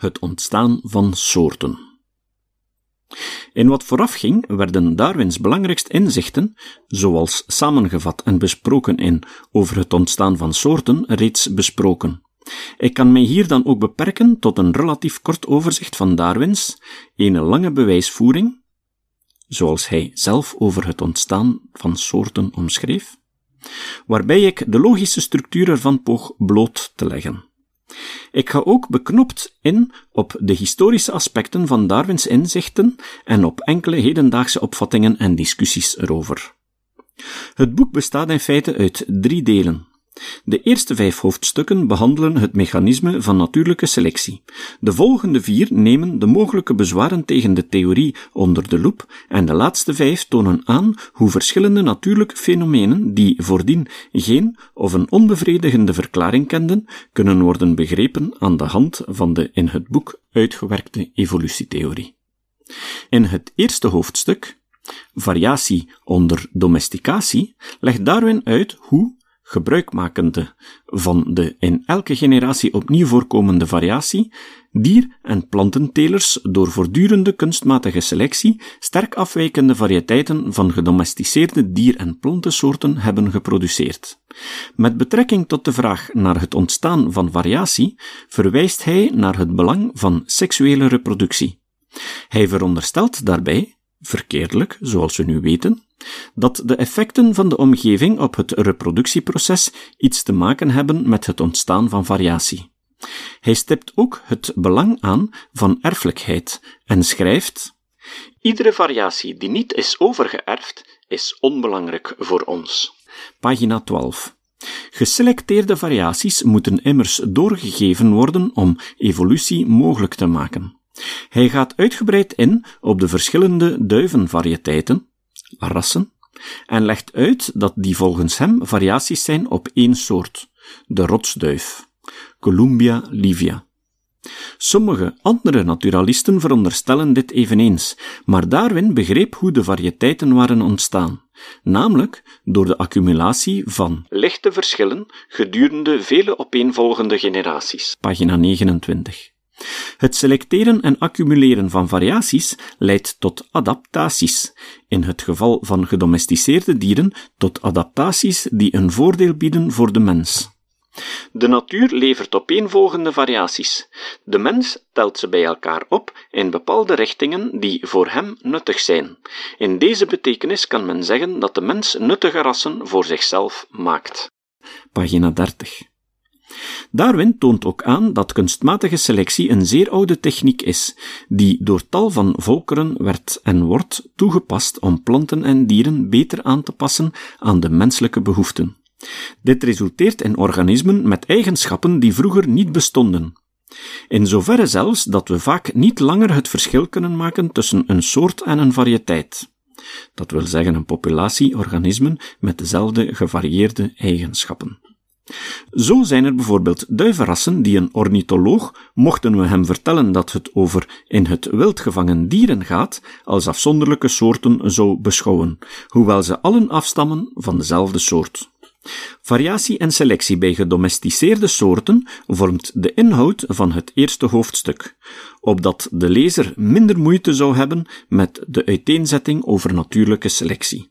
Het ontstaan van soorten. In wat voorafging werden Darwins belangrijkste inzichten, zoals samengevat en besproken in Over het ontstaan van soorten, reeds besproken. Ik kan mij hier dan ook beperken tot een relatief kort overzicht van Darwins, een lange bewijsvoering, zoals hij zelf over het ontstaan van soorten omschreef, waarbij ik de logische structuur ervan poog bloot te leggen. Ik ga ook beknopt in op de historische aspecten van Darwins inzichten en op enkele hedendaagse opvattingen en discussies erover. Het boek bestaat in feite uit drie delen. De eerste vijf hoofdstukken behandelen het mechanisme van natuurlijke selectie. De volgende vier nemen de mogelijke bezwaren tegen de theorie onder de loep en de laatste vijf tonen aan hoe verschillende natuurlijke fenomenen, die voordien geen of een onbevredigende verklaring kenden, kunnen worden begrepen aan de hand van de in het boek uitgewerkte evolutietheorie. In het eerste hoofdstuk, variatie onder domesticatie, legt Darwin uit hoe gebruikmakende van de in elke generatie opnieuw voorkomende variatie, dier- en plantentelers door voortdurende kunstmatige selectie sterk afwijkende variëteiten van gedomesticeerde dier- en plantensoorten hebben geproduceerd. Met betrekking tot de vraag naar het ontstaan van variatie verwijst hij naar het belang van seksuele reproductie. Hij veronderstelt daarbij, verkeerdelijk, zoals we nu weten, dat de effecten van de omgeving op het reproductieproces iets te maken hebben met het ontstaan van variatie. Hij stipt ook het belang aan van erfelijkheid en schrijft: Iedere variatie die niet is overgeërfd, is onbelangrijk voor ons. Pagina 12. Geselecteerde variaties moeten immers doorgegeven worden om evolutie mogelijk te maken. Hij gaat uitgebreid in op de verschillende duivenvariëteiten, rassen, en legt uit dat die volgens hem variaties zijn op één soort, de rotsduif, Columbia livia. Sommige andere naturalisten veronderstellen dit eveneens, maar Darwin begreep hoe de variëteiten waren ontstaan, namelijk door de accumulatie van lichte verschillen gedurende vele opeenvolgende generaties. Pagina 29. Het selecteren en accumuleren van variaties leidt tot adaptaties, in het geval van gedomesticeerde dieren tot adaptaties die een voordeel bieden voor de mens. De natuur levert opeenvolgende variaties. De mens telt ze bij elkaar op in bepaalde richtingen die voor hem nuttig zijn. In deze betekenis kan men zeggen dat de mens nuttige rassen voor zichzelf maakt. Pagina 30. Darwin toont ook aan dat kunstmatige selectie een zeer oude techniek is, die door tal van volkeren werd en wordt toegepast om planten en dieren beter aan te passen aan de menselijke behoeften. Dit resulteert in organismen met eigenschappen die vroeger niet bestonden. In zoverre zelfs dat we vaak niet langer het verschil kunnen maken tussen een soort en een variëteit. Dat wil zeggen een populatie organismen met dezelfde gevarieerde eigenschappen. Zo zijn er bijvoorbeeld duivenrassen die een ornitholoog, mochten we hem vertellen dat het over in het wild gevangen dieren gaat, als afzonderlijke soorten zou beschouwen, hoewel ze allen afstammen van dezelfde soort. Variatie en selectie bij gedomesticeerde soorten vormt de inhoud van het eerste hoofdstuk, opdat de lezer minder moeite zou hebben met de uiteenzetting over natuurlijke selectie.